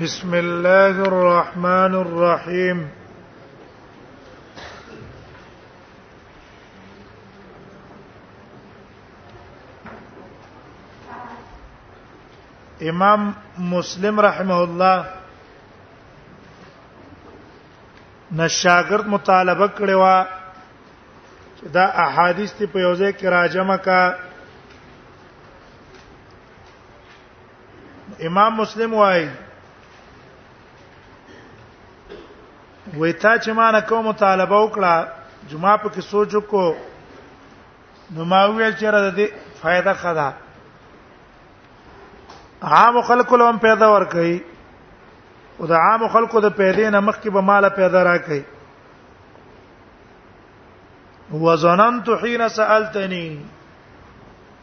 بسم الله الرحمن الرحيم امام مسلم رحمه الله نشاګرد مطالبه کړې و چې دا احادیث په یوځای کې راجمه کا امام مسلم وای وې تا چې ما نه کوم مطالبه وکړه جمعه په کې سوچ کو نو ما ویل چې را دې فائدہ خدا عام خلکو لوم پیدا ور کوي او د عام خلکو د پیدې نه مخکې به مال پیدا را کوي وظننت حين سالتني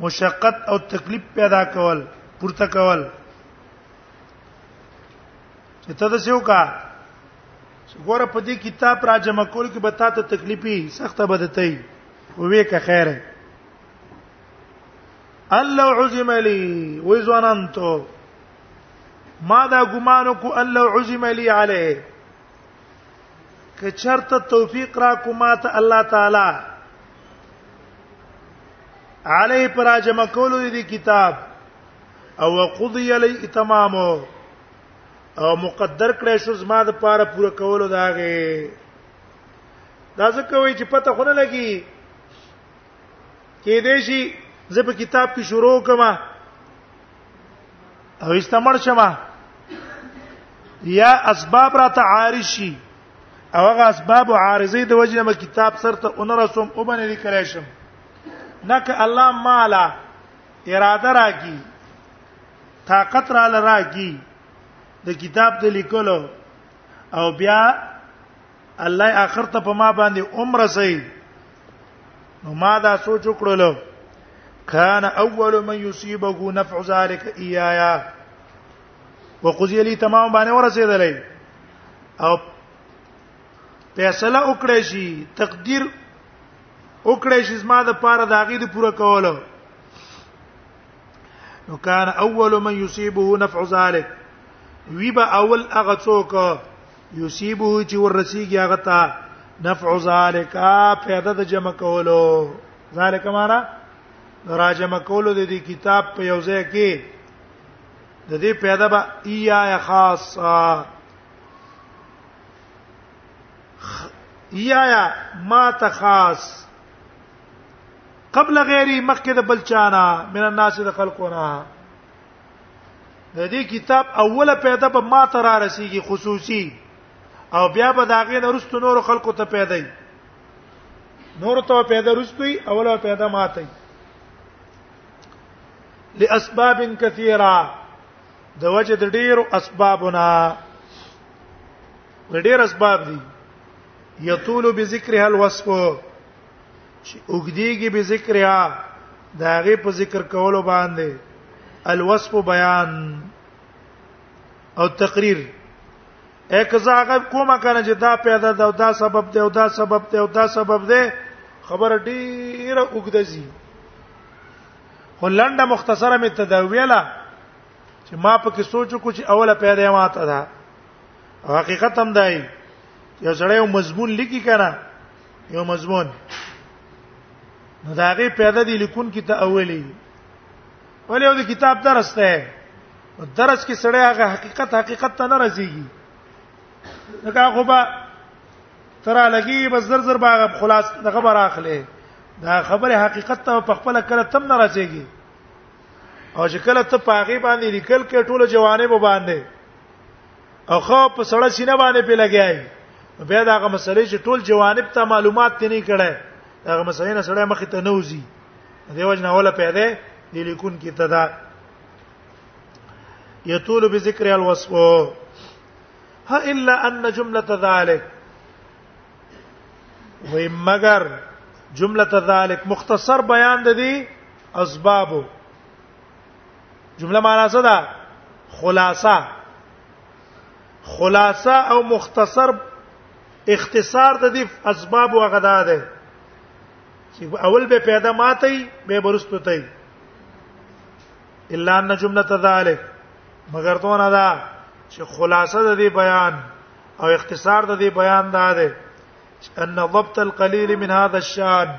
مشقت او تکلیف پیدا کول پورته کول چې ته د سیو کا ګوره په دې کتاب را جمع کول کې به تا ته تکلیفي سخته بدتای وې که خیره الله عزم لي وې ځوانان ته ما دا ګمان کو الله عزم لي عليه که چرته توفیق را کومه ته الله تعالی علی پراجم کولو دی کتاب او قضی علی اتمام او مقدر کړی شو زما د پاره پوره کولو داغه دا ځکه وای چې پته خونه لګي کې دې شي زه په کتاب کې شروع کما او استمر شمه یا اسباب را تعارض شي او هغه اسباب او عارضې د وجه ما کتاب سرته اون رسوم او باندې لیکل شم نک الله مالا اراده راکی طاقت را لراکی د کتاب د لیکلو او بیا الله اخر ته په ما باندې عمر سي نو ما دا سوچ وکړلو كان اول من يصيبه نفع ذلك ايايا وقضي لي تمام باندې ورسېدلې او فیصله وکړې شي تقدیر وکړې شي زما د پاره د غید پوره کولو نو کان اول من یصيبه نفع ذلک ویبا اول اغه څوک یصيبه چې ورسیږي هغه ته نفع ذالک پیدا د جمع کولو ذالک معنا راجمه کولو د دې کتاب په یو ځای کې د دې پیدا به ایا خاصه ایا ما تخاص قبل غیری مخکې د بلچانا من الناس د خلقونه د دې کتاب اوله پیدا به ما ته را رسیږي خصوصي او بیا به داغه نرست نور خلکو ته پیدا وي نور ته پیدا رستوي اوله پیدا ماته لاسباب كثيره د وجه د ډیرو اسبابنا ډیر اسباب دي یطول بذکرها الوصف چې اوګدیږي به ذکرها داغه په ذکر کولو باندې الوصف بیان او تقریر اک زاغه کومه کنه چې دا پیدا دا, دا سبب دی او دا سبب دی او دا سبب دی خبر ډیره وګدځي هولنډه مختصره می تداویله چې ما په کې سوچ کو چې اوله پیدا ماته ده حقیقت هم دی یو سړی مضمون لیکي کنه یو مضمون نو دا غي پیدا دي لیکون کی ته اولی ولې یو کتاب درس ته درس کې سړی هغه حقیقت حقیقت ته نه رسیږي دا خو به تر لګي بس زر زر باغ خلاص د خبر اخلي دا خبره حقیقت ته په خپل کله تم نه رسیږي او چې کله ته پاغي باندې لیکل کې ټوله جوانب باندې او خو په سړه سینه باندې په لګیای بیا دا هغه مسلې چې ټول جوانب ته معلومات تني کړي هغه مسلې نه سړی مخ ته نوځي دیو جن اوله پیدا دی لیکون کی تدا یطول بذکر الوصف ها الا ان جمله ذلك و مگر جمله ذلك مختصر بیان د دې اسبابو جمله معنا څه ده خلاصه خلاصه او مختصر اختصار د دې اسباب وغدا ده چې اول به پیدا ماتي به برستو تي الا ان جمله ذلك مگر تو نه دا چې خلاصه د دې بیان او اختصار د دې بیان دا ده ان ضبط القليل من هذا الشان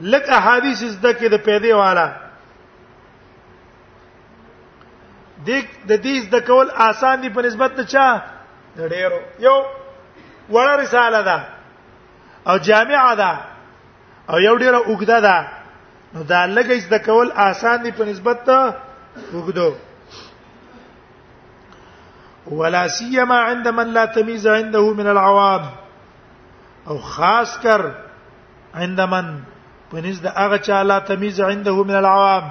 لکه حدیث زده کې د پیدې والا د د دې د کول آسان دي په نسبت ته چا د ډیرو یو وړه رساله ده او جامعه ده او یو ډیره اوږده ده نو دا لګی د کول آسان دي په نسبت ته وګدو ولا سيما عند من لا تميز عنده من العوام او خاص کر عندمن پنځ د هغه چا لا تمیز عنده من العوام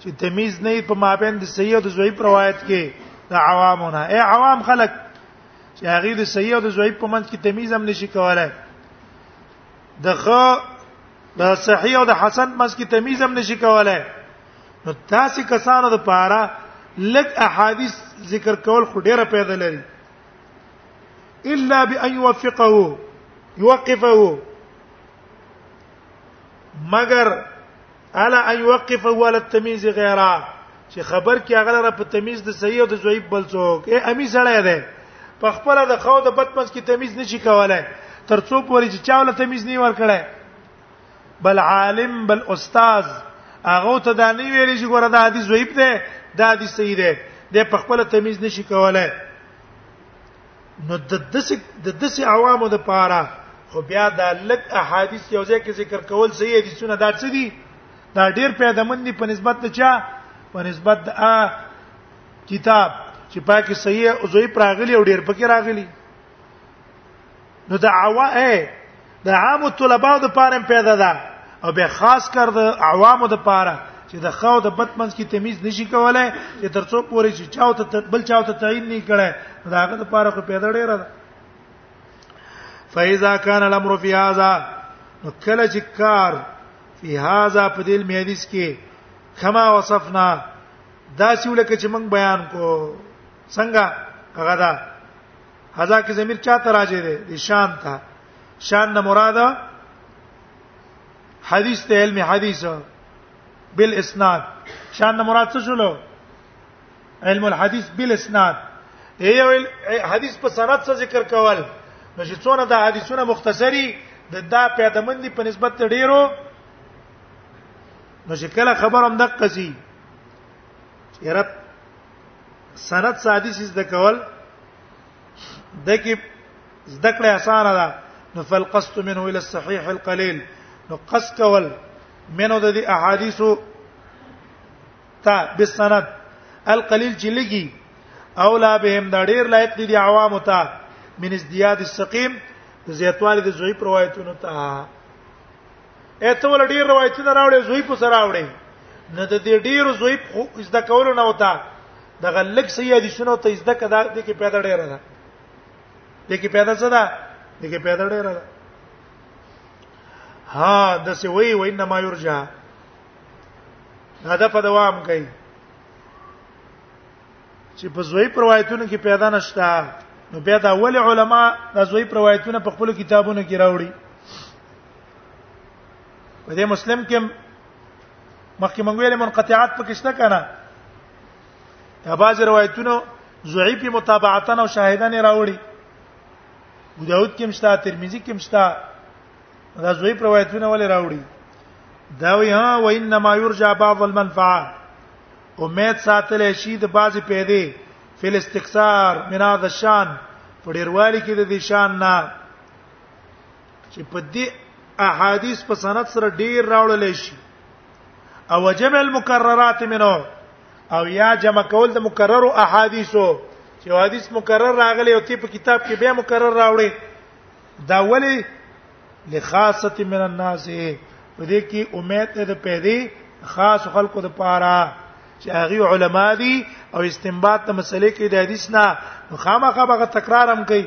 چې تمیز نه په مابین د صحیح او د ضعیف روایت کې د عوامونه اے عوام خلق چې هغه د صحیح او د ضعیف په منځ کې تمیز هم نشي کولای د خ د صحیح او د حسن منځ کې تمیز هم نشي کولای نو تاسو کسانو د پاره لږ احادیث ذکر کول خو ډیره پیدا لري الا بان يوفقه يوقفه مگر الا ان يوقفه على التمييز غيره چې خبر کې هغه لپاره په تمیز د صحیح او د ضعیف بل څوک اے امی سره ده په خپل د خو د بدمنس کې تمیز نشي کولای ترڅو پورې چې چاوله تمیز نه ور کړای بل عالم بل استاد هغه ته دا نه ویل چې ګوره دا حدیث ضعیف دی دا حدیث صحیح دی د په خپل تمیز نشي کولای نو د دس د دس عوامو د پاره خو بیا دا لک احادیث یو ځای کې ذکر کول صحیح دي څونه دا څه دي دا ډیر پیدا مندي په نسبت د چا په نسبت د ا کتاب چې پاکي صحیح او ضعیف راغلي او ډیر پکې راغلي نو د عوا د عام طلباو د پاره پیدا ده او به خاص کر د عوامو د پاره چې د خاو د بتمنس کی تمیز نشي کولای چې ترڅو پورې چې چاو ته بل چاو ته تعین نه کړي دا هغه د پاره خو پیدا ډیره ده فاذا كان الامر في هذا نو کله چې کار فی هاذا په دې حدیث کې کما وصفنا دا سیول کې چې موږ بیان کو څنګه هغه دا هدا کې ضمیر چا ته راځي دی د شان ته شان نه مراد حدیث ته علم حدیث بل اسناد شان نه مراد څه شلو علم الحديث بل اسناد یو حدیث په سند څخه ذکر کول نو چې څونه د حدیثونه مختصری د دا پیدمندي په نسبت ډیرو نو چې کله خبرم دقه سي چیرې سند سادي سیس د کول د کې زده کړه اسانه ده نو فالقصد منه الى الصحيح القليل نو قص کول منو د دې احادیثو تا بالسند القليل چې لګي او لا بهم دا ډیر لایق دي عوام ته من ازدیاد السقیم زیاتوالی د ضعیف روایتونو ته اته ول ډیر روایتونه راوړې زوی په سره راوړې نه د دې ډیر زوی په زده کولو نه وتا د غلک سي حدیثونه ته زده کدا د کې پیدا ډیر ده د کې پیدا څه ده د کې پیدا ډیر ده ها د سی وی وای نه ما یرجا هدف دوام کوي چې په زوی روایتونو کې پیدا نشته نو بیا د اول علما د زوی روایتونه په خپل کتابونو کې راوړي په دې مسلم کې مخکې مونږ ویل منقطعات پکې شته کنه دا باز روایتونو ضعیف متابعتن او شاهدان راوړي ابو داود کې مشتا ترمذی کې مشتا دا ضعیف روایتونه ولې راوړي دا وی ها و انما يرجى بعض المنفعه امید ساتل شي د باز پیدې فل استکثار من هذا الشان په ډیروالي کې د دې شان نه چې په دې احادیث په سند سره ډیر راوړل شي او جمع المکررات منه او یا جمع کول د مکررو احادیثو چې حدیث مکرر راغلی او تی په کتاب کې به مکرر راوړي دا ولی لخاصه من الناس په دې کې امید ده د پیدې خاص خلکو د پاره چې هغه علما دي او استنباط د مسلې کې د حدیث نه خامخا به تکرار هم کوي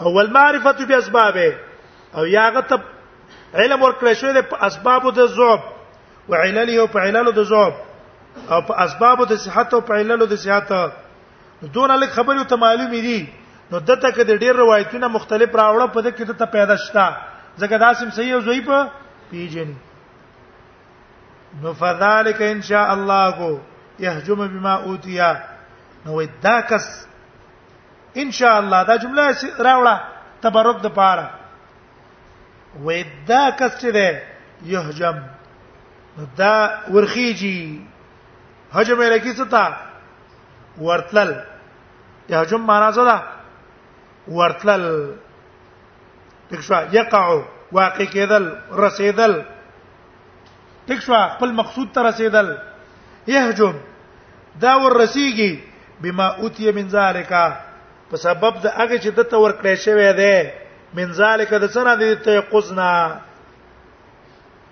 او المعرفه باسبابه او یاغه ته علم ورکړی شوی د اسبابو د ذوب او علل یو په علل د ذوب او په اسبابو د صحت او په علل د صحت دون الک خبرې ته معلومې دي نو دته کې د ډېر روایتونه مختلف راوړه په دې کې دته پیدا شته ځکه داسم صحیح او ضعیف پیژني نو فذلک ان شاء الله کو يهجم بما اوتیا نو دا کس ان شاء الله دا جمله راوړه تبرک د پاره ودا کس چې ده يهجم دا ورخیږي هجم یې لکی ستا ورتل يهجم معنا څه ده ورتل تکشوا يقع واقع کېدل رسیدل تکشوا خپل مقصود ته رسیدل يهجم دا ور رسیږي بما اوتی من ذالک په سبب د هغه چې د تور کړی شوی دی من ذالک د سره د تيقظنا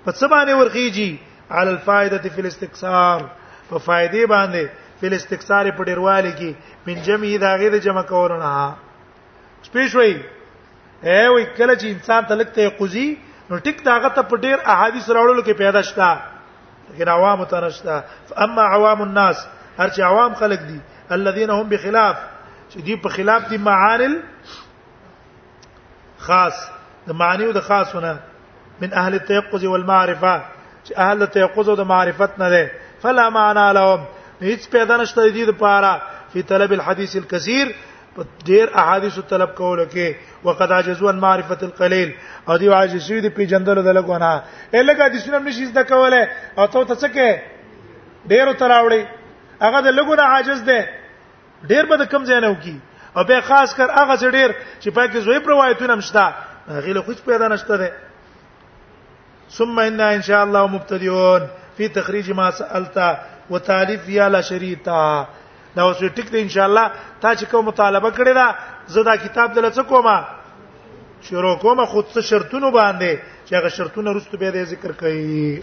په څه باندې ورخیږي علی الفائده فی الاستکثار په فائدې باندې فی الاستکثار په ډیروالی کې من جمعی دا غیر جمع کولونه سپیشوي اے وی کله چې انسان ته لکته قضی نو ټیک داغه ته په ډیر احادیث راوړلو کې پیدا شته لیکن عوام ته نشته اما عوام الناس هر چې عوام خلق دي الذين هم بخلاف چې دی په خلاف دي معارل خاص د معنی او د خاصونه من اهل التيقظ والمعرفه چې اهل التيقظ او د معرفت نه ده فلا معنى لهم هیڅ پیدا نشته دي د پاره په طلب الحديث الكثير په ډیر احادیث طلب کول کې وقد عجزوا عن معرفه القليل او دی عاجز شوی دی پیجندل د لګونه الګه د سنم نشي زده کوله او ته ته څه کې ډیر تراوړي هغه د لګونه عاجز دی ډیر به د کم ځای نه وکی او به خاص کر هغه ډیر چې پکې زوی روایتونه مشته هغه له خوښ پیدا نشته ده ثم ان ان شاء الله مبتدئون في تخريج ما سالت وتاليف يا لا شريطه دا اوس ټیک دی ان شاء الله تا چې کوم مطالبه کړې ده زه دا کتاب دلته کومه شروع کوم خود څه شرطونه باندې چې هغه شرطونه رسټ به ذکر کړي